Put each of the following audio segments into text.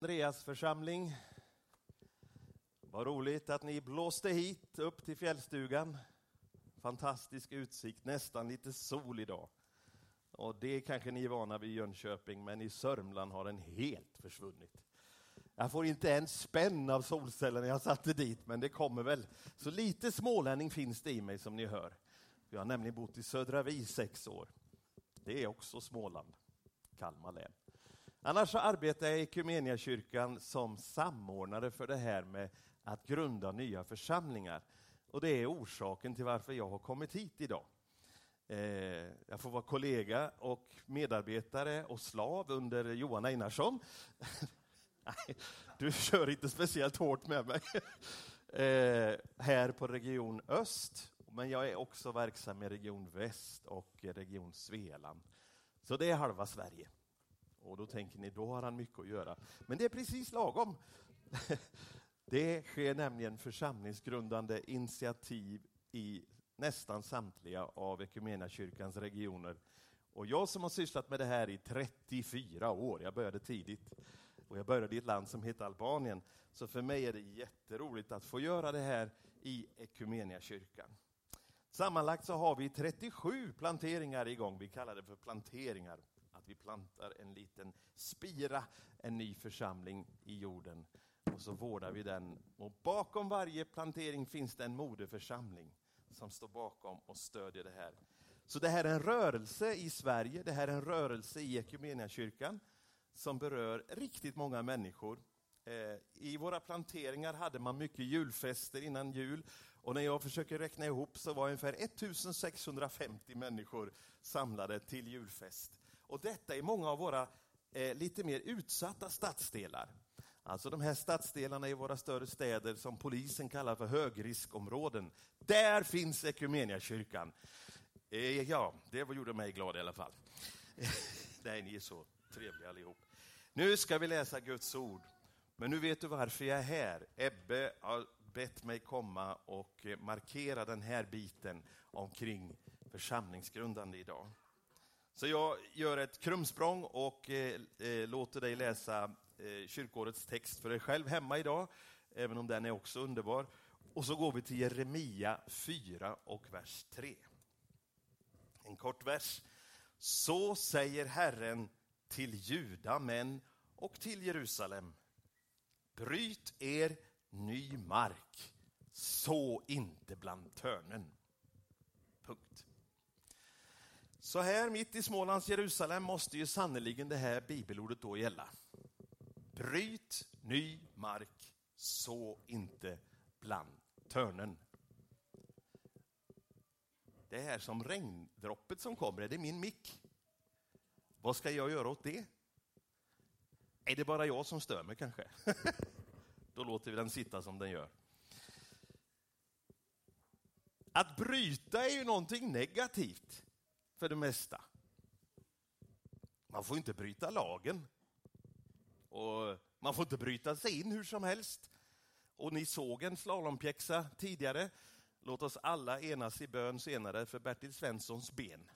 Andreas församling. Vad roligt att ni blåste hit upp till fjällstugan. Fantastisk utsikt, nästan lite sol idag. Och det kanske ni är vana vid i Jönköping, men i Sörmland har den helt försvunnit. Jag får inte en spänn av solceller när jag satte dit, men det kommer väl. Så lite smålänning finns det i mig som ni hör. Jag har nämligen bott i Södra Vi sex år. Det är också Småland, Kalmar län. Annars så arbetar jag i Equmeniakyrkan som samordnare för det här med att grunda nya församlingar. Och det är orsaken till varför jag har kommit hit idag. Eh, jag får vara kollega och medarbetare och slav under Johan Einarsson. Nej, du kör inte speciellt hårt med mig. Eh, här på Region Öst, men jag är också verksam i Region Väst och Region Svealand. Så det är halva Sverige. Och då tänker ni, då har han mycket att göra. Men det är precis lagom. Det sker nämligen församlingsgrundande initiativ i nästan samtliga av kyrkans regioner. Och jag som har sysslat med det här i 34 år, jag började tidigt, och jag började i ett land som heter Albanien, så för mig är det jätteroligt att få göra det här i kyrkan. Sammanlagt så har vi 37 planteringar igång, vi kallar det för planteringar att vi plantar en liten spira, en ny församling i jorden. Och så vårdar vi den. Och bakom varje plantering finns det en moderförsamling som står bakom och stödjer det här. Så det här är en rörelse i Sverige, det här är en rörelse i kyrkan som berör riktigt många människor. Eh, I våra planteringar hade man mycket julfester innan jul och när jag försöker räkna ihop så var ungefär 1650 människor samlade till julfest. Och detta är många av våra eh, lite mer utsatta stadsdelar. Alltså de här stadsdelarna i våra större städer som polisen kallar för högriskområden. Där finns Equmeniakyrkan. Eh, ja, det gjorde mig glad i alla fall. Nej, ni är så trevliga allihop. Nu ska vi läsa Guds ord. Men nu vet du varför jag är här. Ebbe har bett mig komma och eh, markera den här biten omkring församlingsgrundande idag. Så jag gör ett krumsprång och eh, eh, låter dig läsa eh, kyrkårets text för dig själv hemma idag, även om den är också underbar. Och så går vi till Jeremia 4 och vers 3. En kort vers. Så säger Herren till Juda män och till Jerusalem. Bryt er ny mark, så inte bland törnen. Punkt. Så här mitt i Smålands Jerusalem måste ju sannerligen det här bibelordet då gälla. Bryt ny mark, så inte bland törnen. Det här som regndroppet som kommer, är det min mick? Vad ska jag göra åt det? Är det bara jag som stör mig kanske? Då låter vi den sitta som den gör. Att bryta är ju någonting negativt för det mesta. Man får inte bryta lagen. Och man får inte bryta sig in hur som helst. Och ni såg en slalompjäxa tidigare. Låt oss alla enas i bön senare för Bertil Svenssons ben.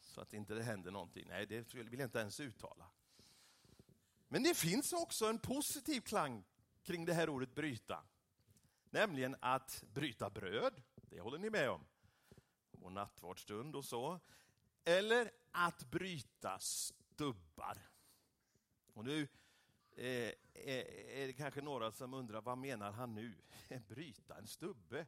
Så att inte det händer någonting. Nej, det vill jag inte ens uttala. Men det finns också en positiv klang kring det här ordet bryta. Nämligen att bryta bröd, det håller ni med om och nattvardsstund och så. Eller att bryta stubbar. Och nu eh, eh är det kanske några som undrar, vad menar han nu? Bryta en stubbe?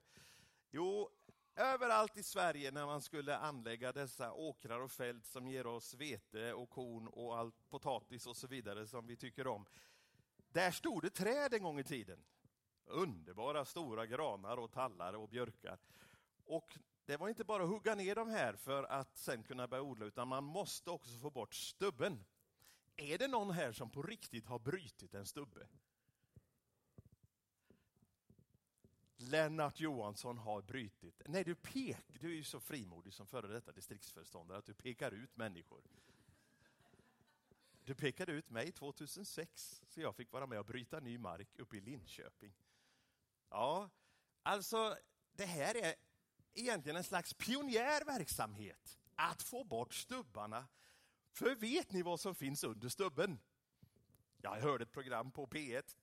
Jo, överallt i Sverige när man skulle anlägga dessa åkrar och fält som ger oss vete och korn och allt potatis och så vidare som vi tycker om. Där stod det träd en gång i tiden. Underbara stora granar och tallar och björkar. Och det var inte bara att hugga ner de här för att sen kunna börja odla, utan man måste också få bort stubben. Är det någon här som på riktigt har brutit en stubbe? Lennart Johansson har brutit. Nej, du pek, du är ju så frimodig som före detta distriktsföreståndare att du pekar ut människor. Du pekade ut mig 2006, så jag fick vara med och bryta ny mark uppe i Linköping. Ja, alltså det här är egentligen en slags pionjärverksamhet att få bort stubbarna. För vet ni vad som finns under stubben? Jag hörde ett program på P1.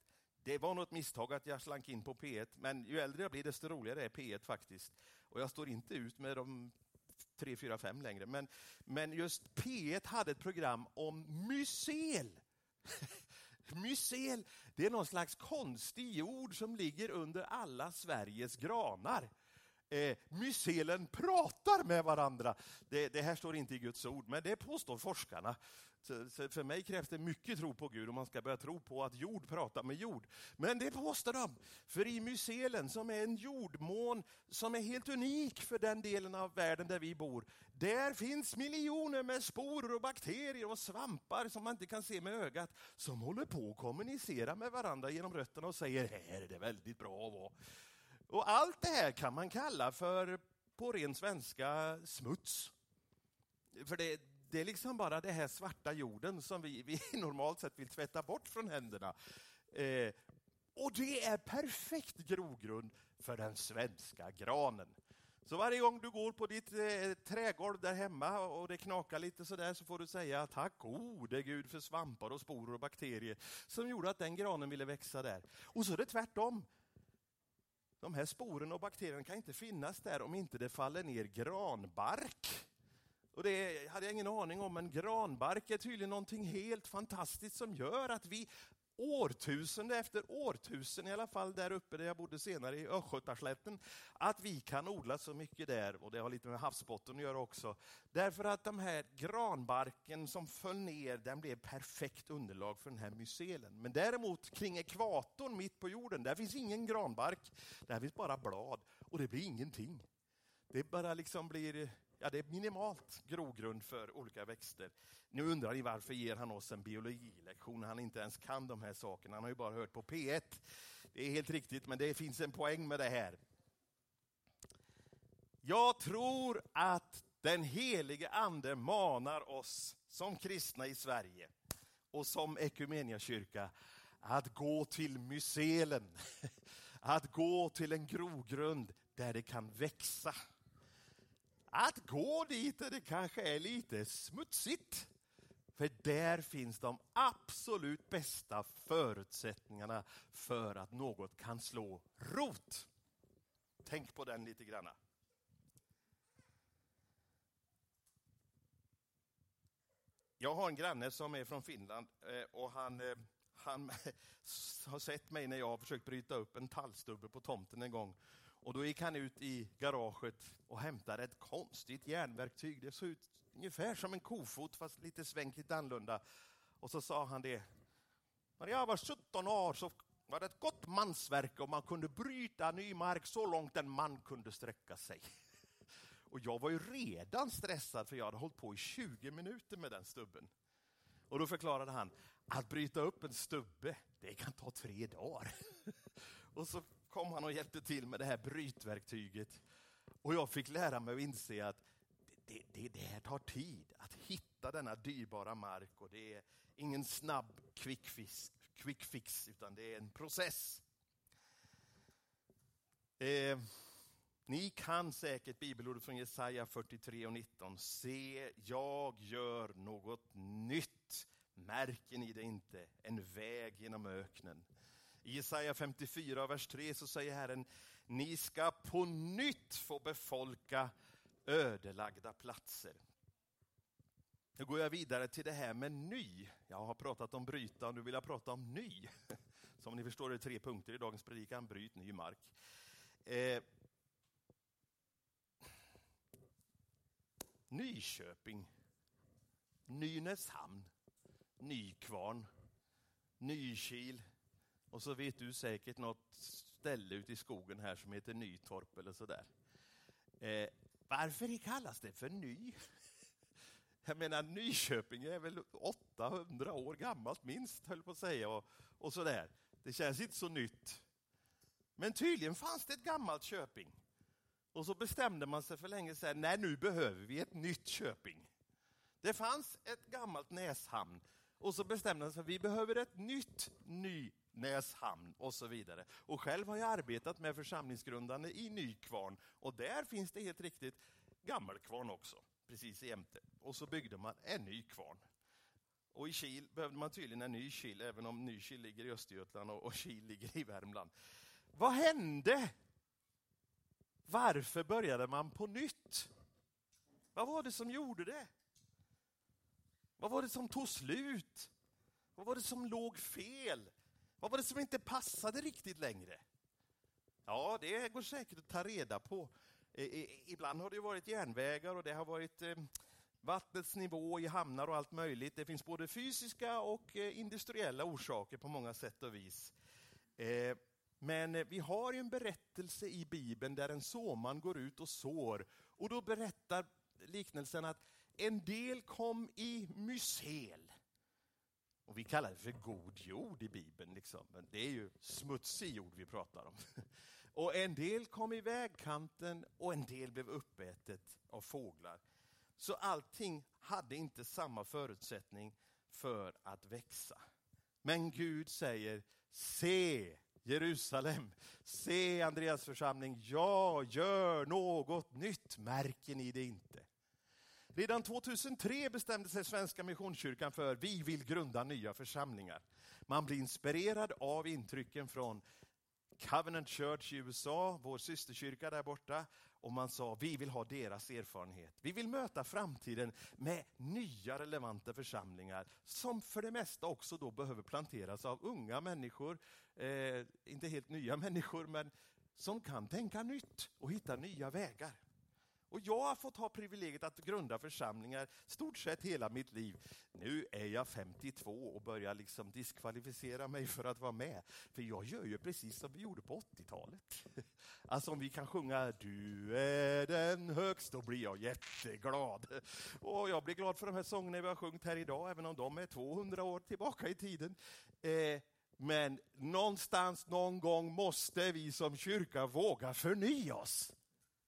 Det var något misstag att jag slank in på P1, men ju äldre jag blir desto roligare är P1 faktiskt. Och jag står inte ut med de 3, 4, 5 längre. Men, men just P1 hade ett program om mycel. mycel, det är någon slags konstig jord som ligger under alla Sveriges granar eh, mycelen pratar med varandra. Det, det, här står inte i Guds ord, men det påstår forskarna. Så, så för mig krävs det mycket tro på Gud om man ska börja tro på att jord pratar med jord. Men det påstår de. För i mycelen, som är en jordmån som är helt unik för den delen av världen där vi bor, där finns miljoner med sporer och bakterier och svampar som man inte kan se med ögat, som håller på att kommunicera med varandra genom rötterna och säger, här är det väldigt bra att vara. Och allt det här kan man kalla för, på ren svenska, smuts. För det, det är liksom bara det här svarta jorden som vi, vi normalt sett vill tvätta bort från händerna. Eh, och det är perfekt grogrund för den svenska granen. Så varje gång du går på ditt eh, trägolv där hemma och det knakar lite sådär så får du säga tack gode Gud för svampar och sporer och bakterier som gjorde att den granen ville växa där. Och så är det tvärtom. De här sporerna och bakterierna kan inte finnas där om inte det faller ner granbark. Och det hade jag ingen aning om, men granbark är tydligen någonting helt fantastiskt som gör att vi årtusende efter årtusende, i alla fall där uppe där jag bodde senare i Östgötaslätten, att vi kan odla så mycket där, och det har lite med havsbotten att göra också. Därför att de här granbarken som föll ner, den blev perfekt underlag för den här mycelen. Men däremot kring ekvatorn mitt på jorden, där finns ingen granbark, där finns bara blad och det blir ingenting. Det bara liksom blir ja, det är minimalt grogrund för olika växter. Nu undrar ni varför ger han oss en biologilektion när han inte ens kan de här sakerna. Han har ju bara hört på P1. Det är helt riktigt, men det finns en poäng med det här. Jag tror att den helige ande manar oss som kristna i Sverige och som kyrka att gå till mycelen, att gå till en grogrund där det kan växa att gå dit där det kanske är lite smutsigt. För där finns de absolut bästa förutsättningarna för att något kan slå rot. Tänk på den lite granna. Jag har en granne som är från Finland eh, och han, eh, han har sett mig när jag har försökt bryta upp en tallstubbe på tomten en gång. Och då gick han ut i garaget och hämtade ett konstigt järnverktyg. Det såg ut ungefär som en kofot fast lite svängt lite annorlunda. Och så sa han det. När jag var 17 år så var det ett gott mansverk och man kunde bryta ny mark så långt en man kunde sträcka sig. Och jag var ju redan stressad för jag hade hållit på i 20 minuter med den stubben. Och då förklarade han, att bryta upp en stubbe, det kan ta tre dagar. Och så kom han och hjälpte till med det här brytverktyget. Och jag fick lära mig att inse att det, det, det här tar tid att hitta denna dyrbara mark och det är ingen snabb quick fix, quick fix utan det är en process. Eh, ni kan säkert bibelordet från Jesaja 43 och 19. Se, jag gör något nytt. Märker ni det inte? En väg genom öknen. I Jesaja 54, vers 3 så säger Herren, ni ska på nytt få befolka ödelagda platser. Nu går jag vidare till det här med ny. Jag har pratat om bryta och nu vill jag prata om ny. Som ni förstår är det tre punkter i dagens predikan. Bryt ny mark. Eh, Nyköping, Nynäshamn, Nykvarn, Nykil, och så vet du säkert något ställe ute i skogen här som heter Nytorp eller sådär. Eh, varför kallas det för Ny? Jag menar Nyköping är väl 800 år gammalt minst, höll på att säga. Och, och sådär. Det känns inte så nytt. Men tydligen fanns det ett gammalt Köping. Och så bestämde man sig för länge sedan, nej nu behöver vi ett nytt Köping. Det fanns ett gammalt Näshamn och så bestämde man sig, vi behöver ett nytt ny Näshamn och så vidare. Och själv har jag arbetat med församlingsgrundande i Nykvarn och där finns det helt riktigt Gammelkvarn också, precis jämte. Och så byggde man en ny kvarn. Och i Kil behövde man tydligen en ny Kil, även om Nykil ligger i Östergötland och Kil ligger i Värmland. Vad hände? Varför började man på nytt? Vad var det som gjorde det? Vad var det som tog slut? Vad var det som låg fel? Vad var det som inte passade riktigt längre? Ja, det går säkert att ta reda på. Ibland har det varit järnvägar och det har varit eh, vattnets nivå i hamnar och allt möjligt. Det finns både fysiska och eh, industriella orsaker på många sätt och vis. Eh, men vi har en berättelse i Bibeln där en såman går ut och sår. Och då berättar liknelsen att en del kom i mysel. Och vi kallar det för god jord i Bibeln, liksom. men det är ju smutsig jord vi pratar om. Och en del kom i vägkanten och en del blev uppätet av fåglar. Så allting hade inte samma förutsättning för att växa. Men Gud säger, se Jerusalem, se Andreas församling, ja, gör något nytt, märker ni det inte? Redan 2003 bestämde sig Svenska Missionskyrkan för vi vill grunda nya församlingar. Man blir inspirerad av intrycken från Covenant Church i USA, vår systerkyrka där borta, och man sa vi vill ha deras erfarenhet. Vi vill möta framtiden med nya relevanta församlingar som för det mesta också då behöver planteras av unga människor, eh, inte helt nya människor, men som kan tänka nytt och hitta nya vägar. Och jag har fått ha privilegiet att grunda församlingar stort sett hela mitt liv. Nu är jag 52 och börjar liksom diskvalificera mig för att vara med. För jag gör ju precis som vi gjorde på 80-talet. Alltså om vi kan sjunga Du är den högst, då blir jag jätteglad. Och jag blir glad för de här sångerna vi har sjungit här idag, även om de är 200 år tillbaka i tiden. Eh, men någonstans, någon gång måste vi som kyrka våga förnya oss.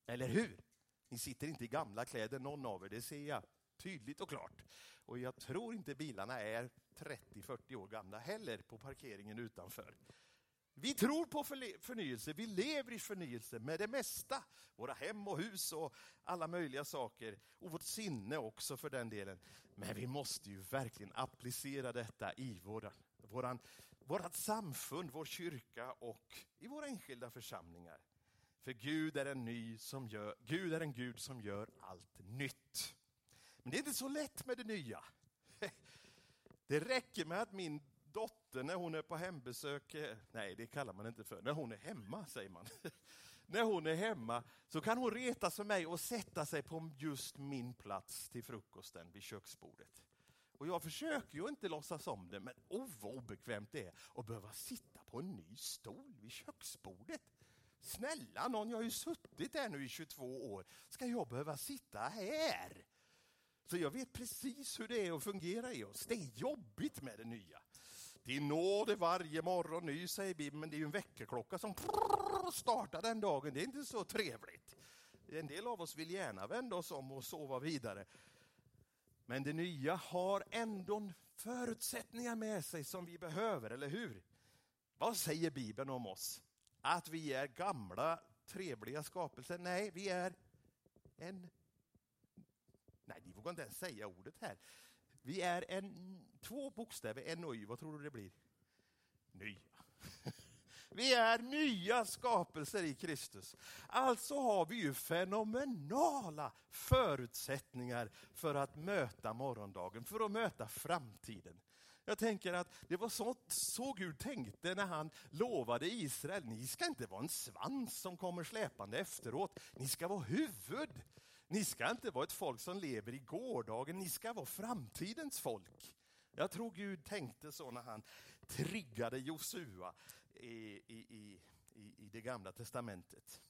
Eller hur? Ni sitter inte i gamla kläder någon av er, det ser jag tydligt och klart. Och jag tror inte bilarna är 30-40 år gamla heller på parkeringen utanför. Vi tror på förnyelse, vi lever i förnyelse med det mesta. Våra hem och hus och alla möjliga saker. Och vårt sinne också för den delen. Men vi måste ju verkligen applicera detta i våra, våran, vårat samfund, vår kyrka och i våra enskilda församlingar. För Gud är en ny som gör, Gud är en Gud som gör allt nytt. Men det är inte så lätt med det nya. Det räcker med att min dotter när hon är på hembesök, eh, nej det kallar man inte för, när hon är hemma säger man. När hon är hemma så kan hon reta sig mig och sätta sig på just min plats till frukosten vid köksbordet. Och jag försöker ju inte låtsas om det, men oh, vad obekvämt det är att behöva sitta på en ny stol vid köksbordet. Snälla någon, jag har ju suttit här nu i 22 år. Ska jag behöva sitta här? Så jag vet precis hur det är att fungera i oss. Det är jobbigt med det nya. Din nåd är varje morgon ny, säger Bibeln, men det är ju en väckarklocka som startar den dagen. Det är inte så trevligt. En del av oss vill gärna vända oss om och sova vidare. Men det nya har ändå förutsättningar med sig som vi behöver, eller hur? Vad säger Bibeln om oss? Att vi är gamla trevliga skapelser. Nej, vi är en... Nej, ni vågar inte ens säga ordet här. Vi är en, två bokstäver, en och y. Vad tror du det blir? Nya. Vi är nya skapelser i Kristus. Alltså har vi ju fenomenala förutsättningar för att möta morgondagen, för att möta framtiden. Jag tänker att det var så, så Gud tänkte när han lovade Israel, ni ska inte vara en svans som kommer släpande efteråt, ni ska vara huvud. Ni ska inte vara ett folk som lever i gårdagen, ni ska vara framtidens folk. Jag tror Gud tänkte så när han triggade Josua i, i, i, i det gamla testamentet.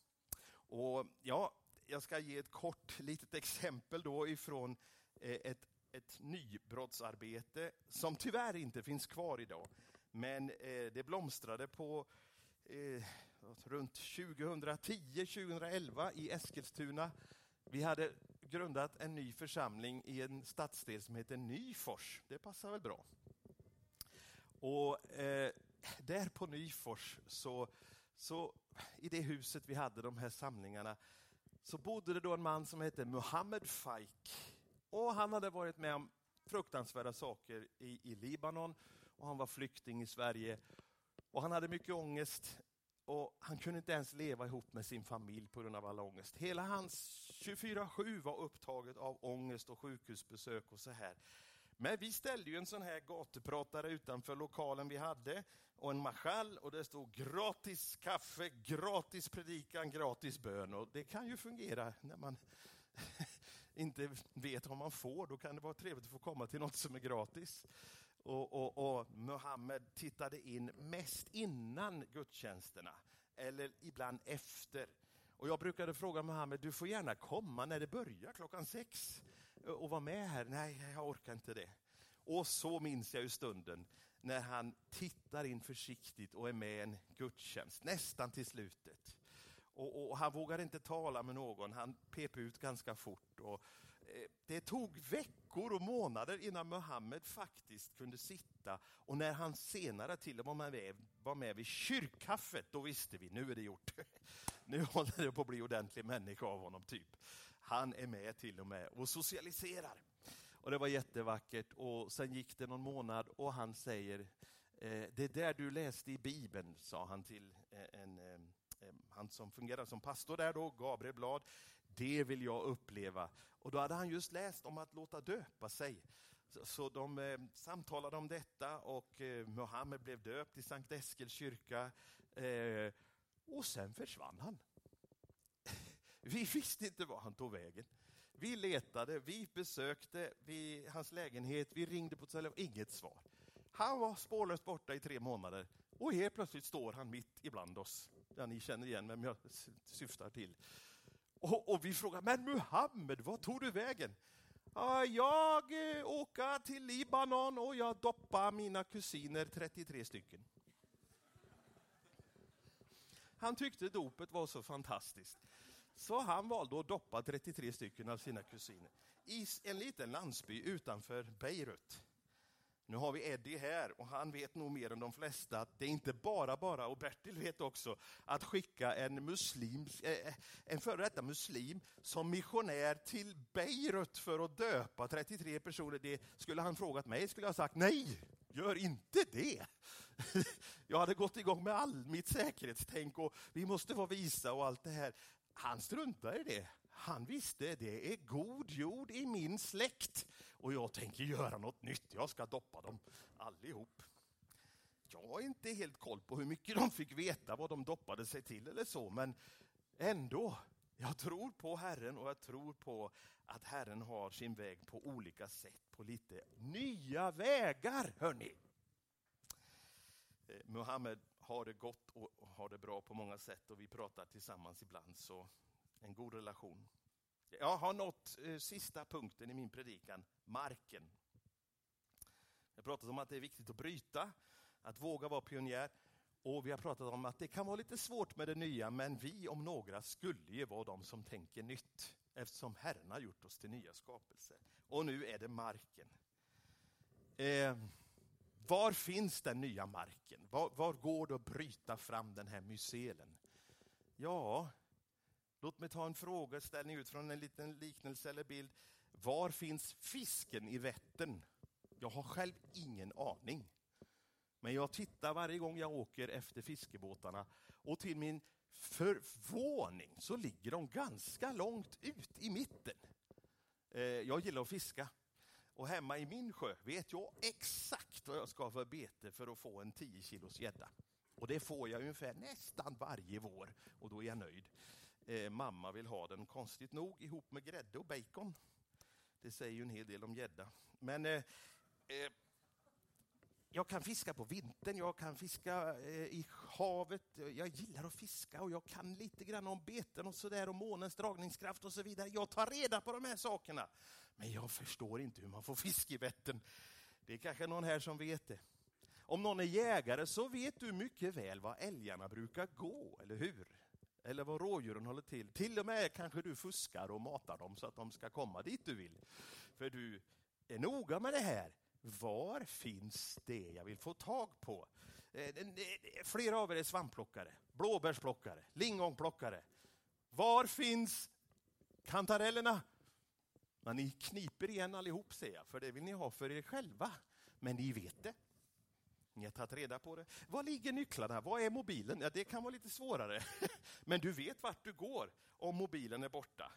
Och ja, jag ska ge ett kort litet exempel då ifrån eh, ett ett nybrottsarbete som tyvärr inte finns kvar idag. Men eh, det blomstrade på eh, runt 2010-2011 i Eskilstuna. Vi hade grundat en ny församling i en stadsdel som heter Nyfors. Det passar väl bra. Och eh, där på Nyfors, så, så, i det huset vi hade de här samlingarna, så bodde det då en man som hette Muhammed Faik. Och han hade varit med om fruktansvärda saker i, i Libanon och han var flykting i Sverige. Och han hade mycket ångest och han kunde inte ens leva ihop med sin familj på grund av all ångest. Hela hans 24-7 var upptaget av ångest och sjukhusbesök och så här. Men vi ställde ju en sån här gatupratare utanför lokalen vi hade och en marschall och det stod gratis kaffe, gratis predikan, gratis bön. Och det kan ju fungera när man inte vet vad man får. Då kan det vara trevligt att få komma till något som är gratis. Och, och, och Muhammed tittade in mest innan gudstjänsterna, eller ibland efter. Och jag brukade fråga Muhammed, du får gärna komma när det börjar klockan sex och vara med här. Nej, jag orkar inte det. Och så minns jag ju stunden när han tittar in försiktigt och är med i en gudstjänst, nästan till slutet. Och, och, Han vågar inte tala med någon, han pep ut ganska fort. Och, eh, det tog veckor och månader innan Muhammed faktiskt kunde sitta och när han senare till och med var med vid kyrkkaffet, då visste vi, nu är det gjort. Nu håller det på att bli ordentlig människa av honom, typ. Han är med till och med och socialiserar. Och Det var jättevackert och sen gick det någon månad och han säger, eh, det där du läste i Bibeln, sa han till en, en Eh, Eh, han som fungerade som pastor där då, Gabriel Blad, det vill jag uppleva. Och då hade han just läst om att låta döpa sig. Så, så de eh, samtalade om detta och eh, Mohammed blev döpt i Sankt Eskils kyrka. Eh, och sen försvann han. Vi visste inte var han tog vägen. Vi letade, vi besökte vi, hans lägenhet, vi ringde på telefon, inget svar. Han var spårlöst borta i tre månader och helt plötsligt står han mitt ibland oss. Ja, ni känner igen vem jag syftar till. Och, och vi frågar, men Muhammed, vad tog du vägen? Ja, jag eh, åker till Libanon och jag doppar mina kusiner, 33 stycken. Han tyckte dopet var så fantastiskt. Så han valde att doppa 33 stycken av sina kusiner i en liten landsby utanför Beirut. Nu har vi Eddie här och han vet nog mer än de flesta att det är inte bara bara, och Bertil vet också, att skicka en, muslim, eh, en före detta muslim som missionär till Beirut för att döpa 33 personer. Det skulle han frågat mig skulle jag sagt nej, gör inte det. Jag hade gått igång med all mitt säkerhetstänk och vi måste vara visa och allt det här. Han struntade i det. Han visste det är god jord i min släkt och jag tänker göra något nytt. Jag ska doppa dem allihop. Jag har inte helt koll på hur mycket de fick veta vad de doppade sig till eller så, men ändå. Jag tror på Herren och jag tror på att Herren har sin väg på olika sätt, på lite nya vägar, hörni. Eh, Muhammed har det gott och har det bra på många sätt och vi pratar tillsammans ibland, så en god relation. Jag har nått eh, sista punkten i min predikan, marken. Jag pratat om att det är viktigt att bryta, att våga vara pionjär. Och vi har pratat om att det kan vara lite svårt med det nya, men vi om några skulle ju vara de som tänker nytt, eftersom Herren har gjort oss till nya skapelser. Och nu är det marken. Eh, var finns den nya marken? Var, var, går det att bryta fram den här mycelen? Ja, Låt mig ta en frågeställning utifrån en liten liknelse eller bild. Var finns fisken i Vättern? Jag har själv ingen aning. Men jag tittar varje gång jag åker efter fiskebåtarna och till min förvåning så ligger de ganska långt ut i mitten. Eh, jag gillar att fiska och hemma i min sjö vet jag exakt vad jag ska ha för bete för att få en 10 kilos gädda. Och det får jag ungefär nästan varje vår och då är jag nöjd. Eh, mamma vill ha den, konstigt nog, ihop med grädde och bacon. Det säger ju en hel del om gädda. Men eh, eh, jag kan fiska på vintern, jag kan fiska eh, i havet. Jag gillar att fiska och jag kan lite grann om beten och sådär och månens dragningskraft och så vidare. Jag tar reda på de här sakerna. Men jag förstår inte hur man får fisk i Vättern. Det är kanske någon här som vet det. Om någon är jägare så vet du mycket väl var älgarna brukar gå, eller hur? eller var rådjuren håller till. Till och med kanske du fuskar och matar dem så att de ska komma dit du vill. För du är noga med det här. Var finns det jag vill få tag på? Eh, flera av er är svampplockare, blåbärsplockare, lingonplockare. Var finns kantarellerna? Men ni kniper igen allihop ser jag, för det vill ni ha för er själva. Men ni vet det. Ni har tagit reda på det. Var ligger nycklarna? Var är mobilen? Ja, det kan vara lite svårare. Men du vet vart du går om mobilen är borta.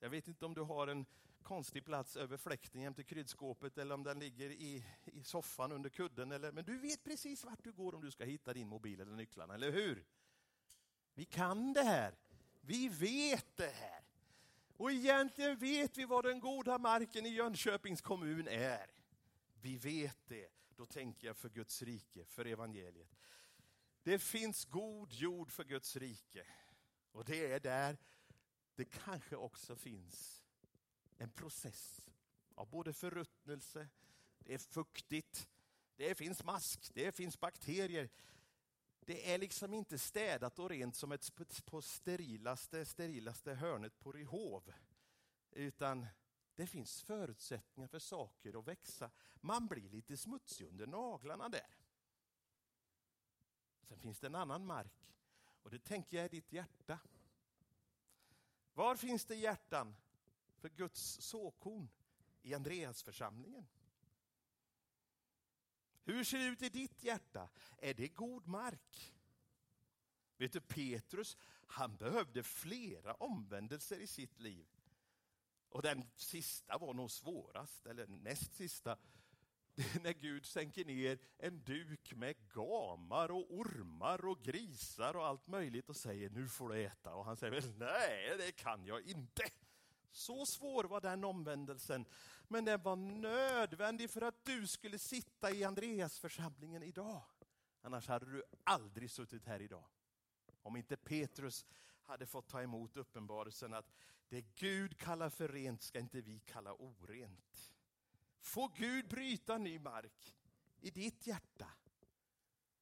Jag vet inte om du har en konstig plats över fläkten jämte kryddskåpet eller om den ligger i, i soffan under kudden. Eller, men du vet precis vart du går om du ska hitta din mobil eller nycklarna, eller hur? Vi kan det här. Vi vet det här. Och egentligen vet vi vad den goda marken i Jönköpings kommun är. Vi vet det. Då tänker jag för Guds rike, för evangeliet. Det finns god jord för Guds rike. Och det är där det kanske också finns en process av både förruttnelse, det är fuktigt, det finns mask, det finns bakterier. Det är liksom inte städat och rent som ett på sterilaste, sterilaste hörnet på Ryhov. Utan det finns förutsättningar för saker att växa. Man blir lite smutsig under naglarna där. Sen finns det en annan mark och det tänker jag är ditt hjärta. Var finns det hjärtan för Guds såkorn? I Andreasförsamlingen. Hur ser det ut i ditt hjärta? Är det god mark? Vet du, Petrus, han behövde flera omvändelser i sitt liv. Och den sista var nog svårast, eller näst sista. Det är när Gud sänker ner en duk med gamar och ormar och grisar och allt möjligt och säger nu får du äta. Och han säger väl nej, det kan jag inte. Så svår var den omvändelsen. Men den var nödvändig för att du skulle sitta i Andreasförsamlingen idag. Annars hade du aldrig suttit här idag. Om inte Petrus hade fått ta emot uppenbarelsen att det Gud kallar för rent ska inte vi kalla orent. Får Gud bryta ny mark i ditt hjärta?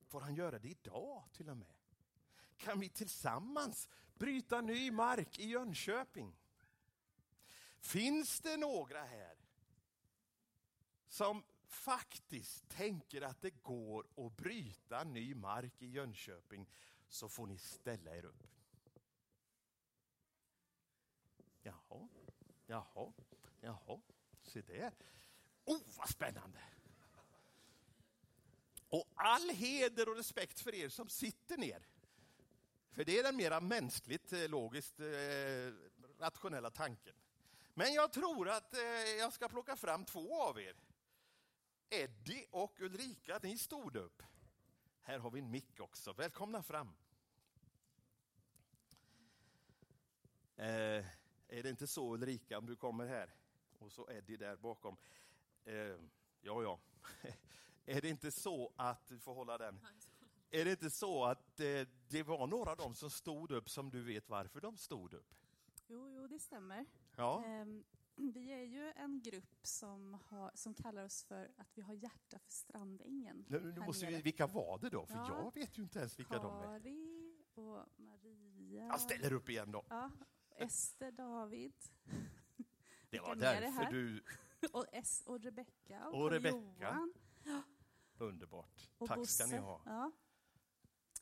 Får han göra det idag till och med? Kan vi tillsammans bryta ny mark i Jönköping? Finns det några här som faktiskt tänker att det går att bryta ny mark i Jönköping så får ni ställa er upp. Jaha, jaha, jaha, se där. Oh, vad spännande! Och all heder och respekt för er som sitter ner. För det är den mera mänskligt, eh, logiskt, eh, rationella tanken. Men jag tror att eh, jag ska plocka fram två av er. Eddie och Ulrika, ni stod upp. Här har vi en mick också. Välkomna fram. Eh, är det inte så Ulrika, om du kommer här? Och så Eddie där bakom. Eh, ja, ja. är det inte så att, du får hålla den. Är det inte så att eh, det var några av dem som stod upp som du vet varför de stod upp? Jo, jo det stämmer. Ja. Vi är ju en grupp som, har, som kallar oss för att vi har hjärta för Strandängen. Nu, nu måste vi, vilka var det då? För ja. jag vet ju inte ens vilka Kari de är. Kari och Maria. Jag ställer upp igen då. Ja, Ester, David. Det var därför du... och, S, och Rebecka och, och Rebecka. Johan. Underbart. Och Tack Bosse. ska ni ha. Ja.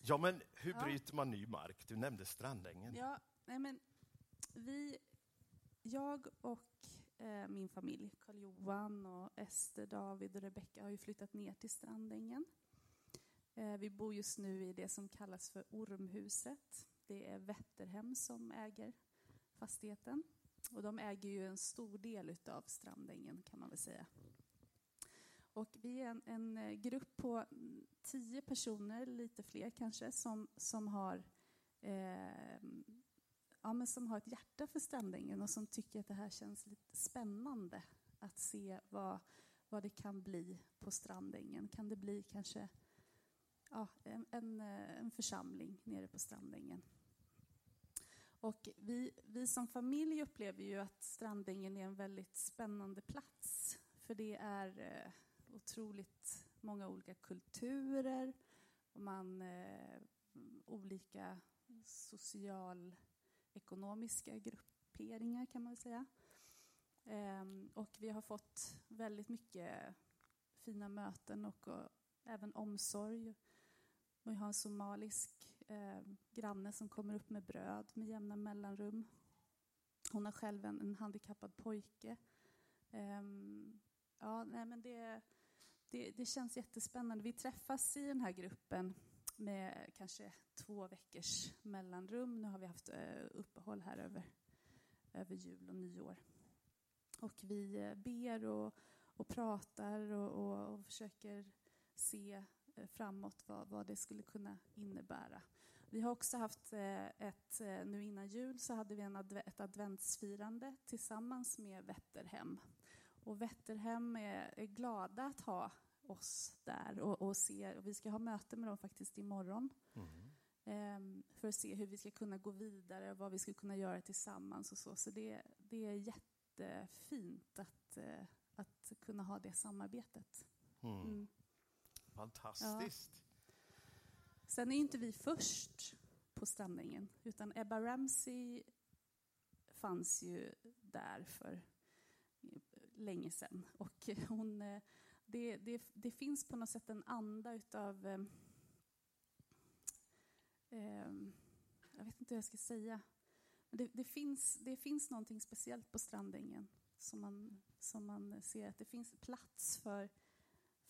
Ja, men hur Ja. bryter man ny mark? Du nämnde Strandängen. Ja, nej men vi, jag och eh, min familj, Karl-Johan och Ester, David och Rebecka har ju flyttat ner till Strandängen. Eh, vi bor just nu i det som kallas för Ormhuset. Det är Vätterhem som äger fastigheten. Och de äger ju en stor del av Strandängen kan man väl säga. Och vi är en, en eh, grupp på tio personer, lite fler kanske, som, som har eh, ja, men som har ett hjärta för Strandängen och som tycker att det här känns lite spännande att se vad, vad det kan bli på Strandängen. Kan det bli kanske ja, en, en, eh, en församling nere på Strandängen? Och vi, vi som familj upplever ju att Strandängen är en väldigt spännande plats. För det är eh, otroligt många olika kulturer och man, eh, olika ekonomiska grupperingar kan man väl säga. Ehm, och vi har fått väldigt mycket fina möten och, och även omsorg. Vi har en somalisk eh, granne som kommer upp med bröd med jämna mellanrum. Hon har själv en, en handikappad pojke. Um, ja, nej, men det, det, det, känns jättespännande. Vi träffas i den här gruppen med kanske två veckors mellanrum. Nu har vi haft eh, uppehåll här över, över jul och nyår. Och vi eh, ber och, och pratar och, och, och försöker se eh, framåt vad, vad det skulle kunna innebära. Vi har också haft ett, nu innan jul så hade vi en adv ett adventsfirande tillsammans med Vätterhem. Och Vätterhem är, är glada att ha oss där och, och se, och vi ska ha möte med dem faktiskt imorgon. Mm. Um, för att se hur vi ska kunna gå vidare, vad vi ska kunna göra tillsammans och så. Så det, det är jättefint att, uh, att kunna ha det samarbetet. Mm. Mm. Fantastiskt. Ja. Sen är inte vi först på strandängen, utan Ebba Ramsey fanns ju där för länge sedan. Och hon, eh, det, det, det finns på något sätt en anda utav... Eh, eh, jag vet inte hur jag ska säga. Men det, det, finns, det finns någonting speciellt på Strandängen som man, som man ser att det finns plats för,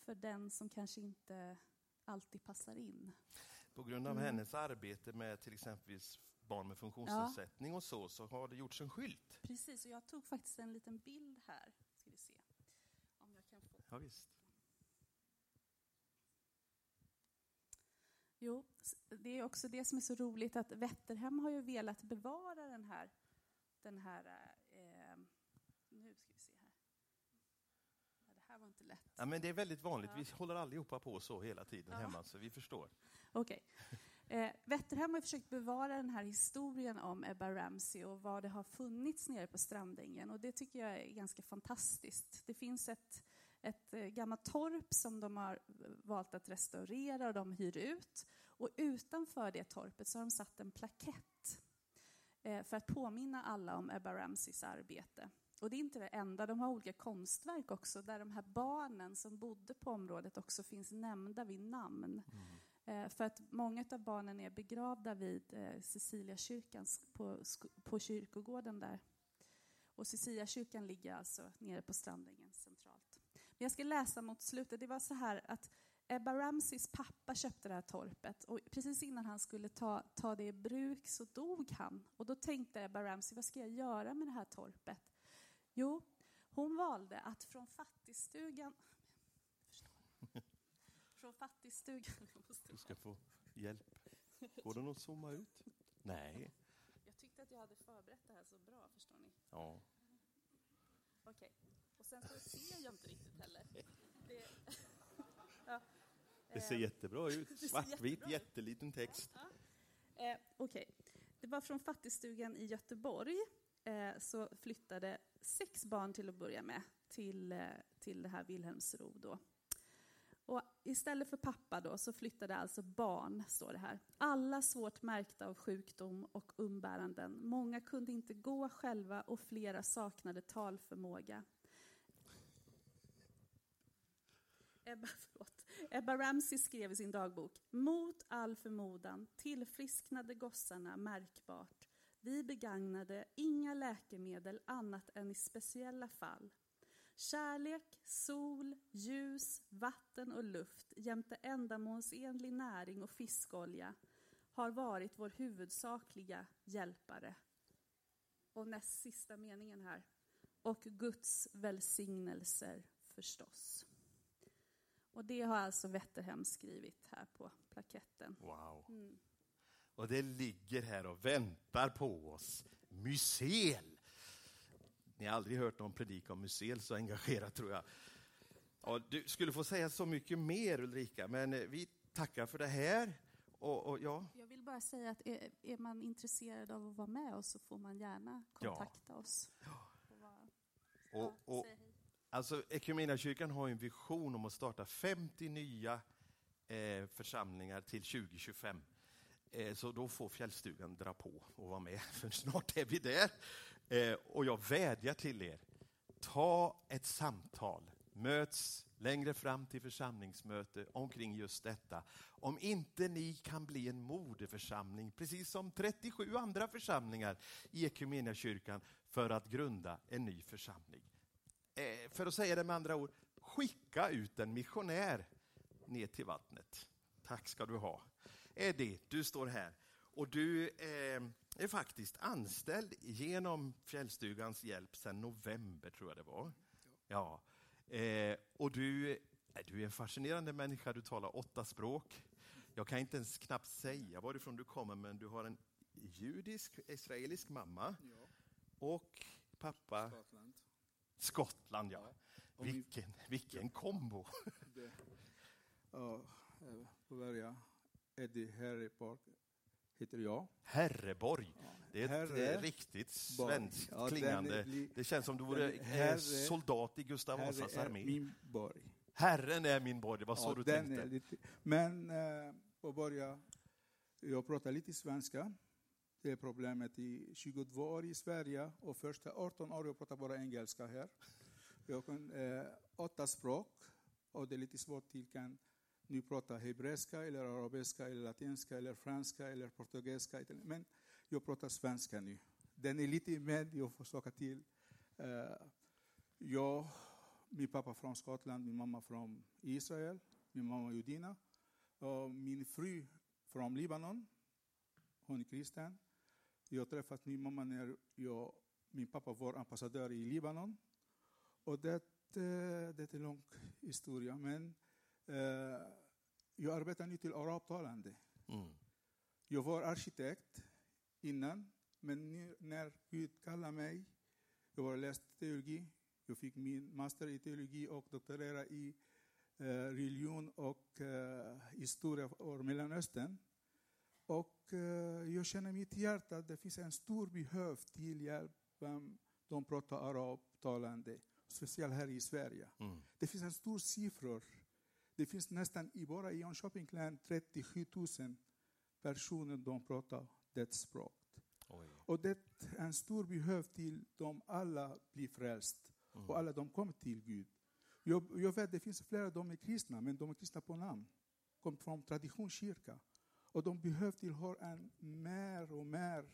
för den som kanske inte alltid passar in. På grund av mm. hennes arbete med till exempel barn med funktionsnedsättning ja. och så, så har det gjorts en skylt. Precis, och jag tog faktiskt en liten bild här. Ska vi se om jag kan få. Ja, visst. Jo, det är också det som är så roligt att Vätterhem har ju velat bevara den här, den här eh, nu ska vi se här. Ja, det här var inte lätt. Ja, men det är väldigt vanligt, vi håller allihopa på så hela tiden ja. hemma, så vi förstår. Okej. Okay. Eh, Vätterhem har försökt bevara den här historien om Ebba Ramsey och vad det har funnits nere på Strandängen. Och det tycker jag är ganska fantastiskt. Det finns ett ett eh, gammalt torp som de har valt att restaurera och de hyr ut. Och utanför det torpet så har de satt en plakett eh, för att påminna alla om Ebba Ramseys arbete. Och det är inte det enda, de har olika konstverk också där de här barnen som bodde på området också finns nämnda vid namn. Mm. Eh, för att många av barnen är begravda vid Ceciliakyrkan på, på kyrkogården där. Och Ceciliakyrkan ligger alltså nere på Strandängen centralt. Jag ska läsa mot slutet. Det var så här att Ebba Ramseys pappa köpte det här torpet och precis innan han skulle ta, ta det i bruk så dog han. Och då tänkte Ebba Ramsey, vad ska jag göra med det här torpet? Jo, hon valde att från fattigstugan... Från fattigstugan... Du ska få hjälp. Går den att zooma ut? Nej. Jag tyckte att jag hade förberett det här så bra, förstår ni? Ja. Okej. Okay. Sen så ser jag inte riktigt heller. Det, ja. det ser jättebra ut. Svartvit, jätteliten text. Ja. Eh, Okej. Okay. Det var från fattigstugan i Göteborg eh, så flyttade sex barn till att börja med till, eh, till det här Wilhelmsro. Då. Och istället för pappa då, så flyttade alltså barn, står det här. Alla svårt märkta av sjukdom och umbäranden. Många kunde inte gå själva och flera saknade talförmåga. Ebba, förlåt. Ebba Ramsey skrev i sin dagbok. Mot all förmodan tillfrisknade gossarna märkbart. Vi begagnade inga läkemedel annat än i speciella fall. Kärlek, sol, ljus, vatten och luft jämte ändamålsenlig näring och fiskolja har varit vår huvudsakliga hjälpare. Och näst sista meningen här. Och Guds välsignelser förstås. Och det har alltså Wetterhem skrivit här på plaketten. Wow. Mm. Och det ligger här och väntar på oss. Mysel! Ni har aldrig hört någon predika om Mysel så engagerat tror jag. Ja, du skulle få säga så mycket mer Ulrika, men eh, vi tackar för det här. Och, och, ja. Jag vill bara säga att är, är, man intresserad av att vara med oss så får man gärna kontakta ja. oss. Ja. Och, och, Alltså, Equmeniakyrkan har en vision om att starta 50 nya eh, församlingar till 2025. Eh, så då får Fjällstugan dra på och vara med, för snart är vi där. Eh, och jag vädjar till er, ta ett samtal möts längre fram till församlingsmöte omkring just detta. Om inte ni kan bli en moderförsamling, precis som 37 andra församlingar i Equmeniakyrkan, för att grunda en ny församling. Eh, för att säga det med andra ord, skicka ut en missionär ner till vattnet. Tack ska du ha. Eddie, du står här och du eh, är faktiskt anställd genom Fjällstugans hjälp sedan november, tror jag det var. Ja. Eh, och du, du är en fascinerande människa, du talar åtta språk. Jag kan inte ens knappt säga varifrån du kommer, men du har en judisk, israelisk mamma och pappa Skottland. Ja. Vilken, vilken kombo! Det, ja, eh, Eddie Park heter jag. Herreborg. Det är ett Herre eh, riktigt svenskt Ja, klingande. blir- Det känns som du vore eh, Herre- soldat i Gustav Vasas armé. Herren är min borg, det var så Ja, du tänkte. lite, men eh, på början, jag pratar lite svenska. Det är problemet i 22 år i Sverige och första 18 år jag pratar bara engelska här. Jag kan eh, åtta språk och det är lite svårt till kan nu prata hebreiska eller arabiska eller latinska eller franska eller portugisiska. Men jag pratar svenska nu. Den är lite med, jag försöker till. Eh, jag, min pappa från Skottland, min mamma från Israel, min mamma judina. Och min fru från Libanon, hon är kristen. Jag träffade min mamma när jag, min pappa var ambassadör i Libanon. Och det, eh, det är en lång historia, men eh, jag arbetar nu till arabtalande. Mm. Jag var arkitekt innan, men nu, när Gud kallade mig, jag har läst teologi, jag fick min master i teologi och doktorera i eh, religion och eh, historia av Mellanöstern. Och eh, jag känner i mitt hjärta att det finns en stor behov till hjälp vem de pratar arabtalande, speciellt här i Sverige. Mm. Det finns en stor siffror. Det finns nästan i bara i Jönköpings län 37 000 personer som pratar det språk. Oj. Och det är en stor behov till de alla blir frälst Mm. och alla de kommer till Gud. Jag, jag vet det finns flera de är kristna, men de är kristna på namn. Kom från traditionskyrka. Och de behöver till ha en mer och mer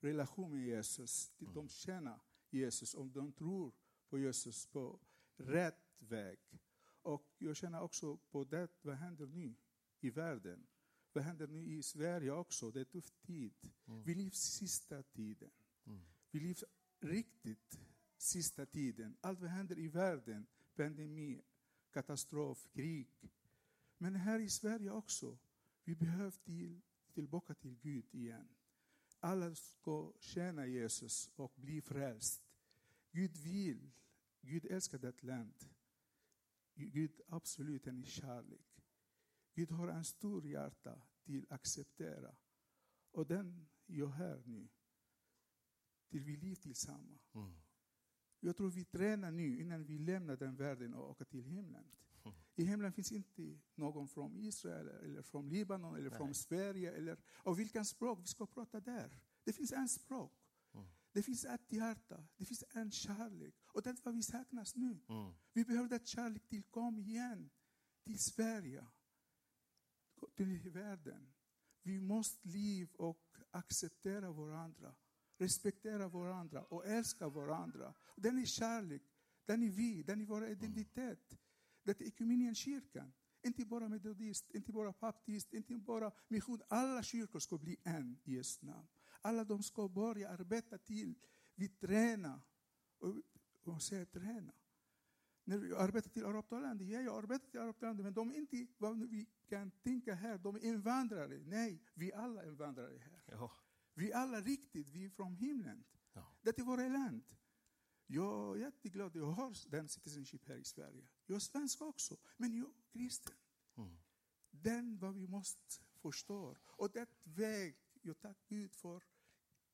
relation med Jesus. De känner Jesus om de tror på Jesus på rätt väg. Och jag känner också på det, vad händer nu i världen? Vad händer nu i Sverige också? Det är tuff tid. Mm. Vi lever sista tiden. Mm. Vi lever riktigt sista tiden. Allt vad händer i världen, pandemi, katastrof, krig. Men här i Sverige också, vi behöver till, tillbaka till Gud igen. Alla ska tjäna Jesus och bli frälst. Gud vill, Gud älskar det land. Gud absolut är en kärlek. Gud har en stor hjärta till att acceptera. Och den jag här nu. Till vi lever tillsammans. Mm. Jag tror vi tränar nu innan vi lämnar den världen och åker till himlen. Mm. I himlen finns inte någon från Israel eller från Libanon eller från Nej. Sverige. Eller, och vilken språk vi ska prata där. Det finns en språk. Mm. Det finns ett hjärta. Det finns en kärlek. Och det är vad vi saknas nu. Mm. Vi behöver det kärlek till kom igen. Till Sverige. Till världen. Vi måste leva och acceptera varandra. Respektera varandra och älska varandra. Den är kärlek. Den är vi. Den är vår identitet. Det är ekumeniankyrkan. Inte bara metodist, inte bara baptist, inte bara mission. Alla kyrkor ska bli en i Jesu namn. Alla de ska börja arbeta till. Vi tränar. Och, och säger träna. När vi arbetar till arabtalande, ja, jag arbetar till arabtalande, men de är inte vad vi kan tänka här, de är invandrare. Nej, vi alla är invandrare här. Ja. Vi alla riktigt, vi är från himlen. Ja. Det är vårt land. Jag är jätteglad, jag har den citizenship här i Sverige. Jag är svensk också, men jag är kristen. Mm. Den vad vi måste förstå. Och det väg, jag tackar Gud för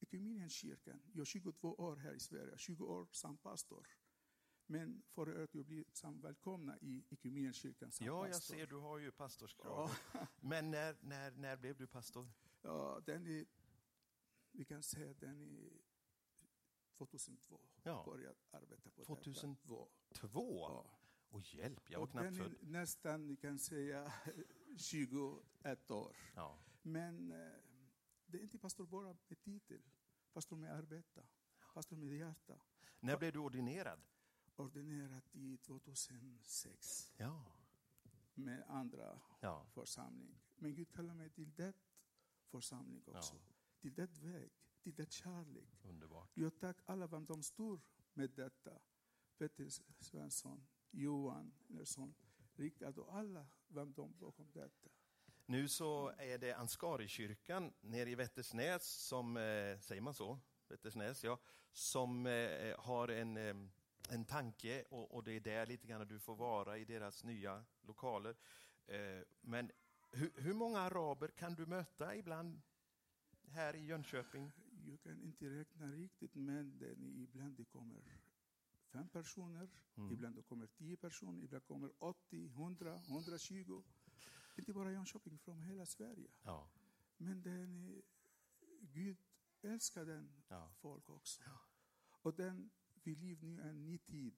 Ekumeniankyrkan. Jag är 22 år här i Sverige, 20 år som pastor. Men förra året jag blev välkomna i Ekumeniankyrkan som ja, jag pastor. ser, du har ju pastorskrav. Ja, Men när, när, när blev du pastor? ja, den är, vi kan säga den är 2002. Ja. Började arbeta på 2002. detta. Två? Ja. Och hjälp, jag var Och knappt född. nästan, ni kan säga, 21 år. Ja. Men eh, det är inte pastor bara med titel, pastor med arbete, pastor med hjärta. När blev du ordinerad? Ordinerad i 2006 Ja. med andra Ja. församling. Men Gud kallar mig till det församling också. Ja. Till det väg, till det kärlek. Underbart. Jag tackar alla vem de står med detta. Petter Svensson, Johan Nilsson, Rickard och alla vem de bakom detta. Nu så är det Ansgarikyrkan nere i Vättersnäs som, eh, säger man så? Vättersnäs, ja. Som eh, har en, eh, en tanke och, och det är där lite grann du får vara i deras nya lokaler. Men hur, hur många araber kan du möta ibland här i Jönköping? Jag kan inte räkna riktigt, men det, ibland det kommer fem personer, Mm. ibland kommer tio personer, ibland kommer 80, 100, 120. Inte bara Jönköping, från hela Sverige. Ja. Men den, Gud älskar den Ja. folk också. Och den, vi lever nu en ny tid,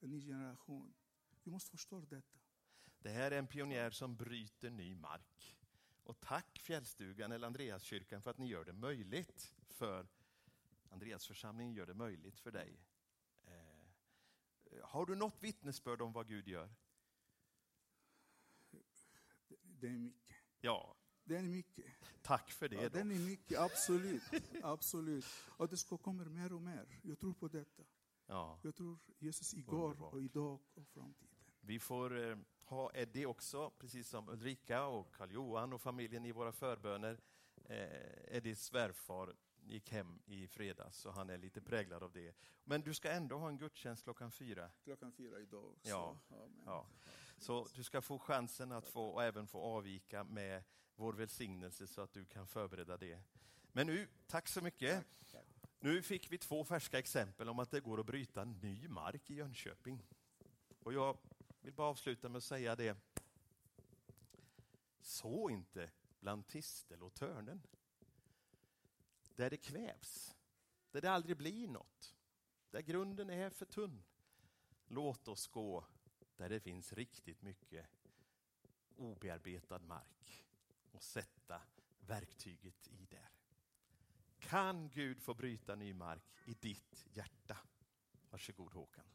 en ny generation. Vi måste förstå detta. Det här är en pionjär som bryter ny mark. Och tack Fjällstugan eller Andreaskyrkan för att ni gör det möjligt för Andreasförsamlingen gör det möjligt för dig. Har du något vittnesbörd om vad Gud gör? Det, det är mycket. Ja, Det är mycket. tack för det. Ja, då. den är mycket, absolut. absolut. Och det ska komma mer och mer. Jag tror på detta. Ja, Jag tror Jesus igår Underbart. och idag och framtiden. vi får eh, ha Eddie också, precis som Ulrika och Karl-Johan och familjen i våra förböner. Eh, Eddies svärfar gick hem i fredags så han är lite präglad av det. Men du ska ändå ha en gudstjänst klockan fyra. Klockan fyra idag också. Ja. Ja. Så du ska få chansen att få, och även få avvika med vår välsignelse så att du kan förbereda det. Men nu, tack så mycket. Tack, tack. Nu fick vi två färska exempel om att det går att bryta ny mark i Jönköping. Och jag vill bara avsluta med att säga det. Så inte bland tistel och törnen. Där det kvävs, där det aldrig blir något, där grunden är för tunn. Låt oss gå där det finns riktigt mycket obearbetad mark och sätta verktyget i där. Kan Gud få bryta ny mark i ditt hjärta? Varsågod Håkan.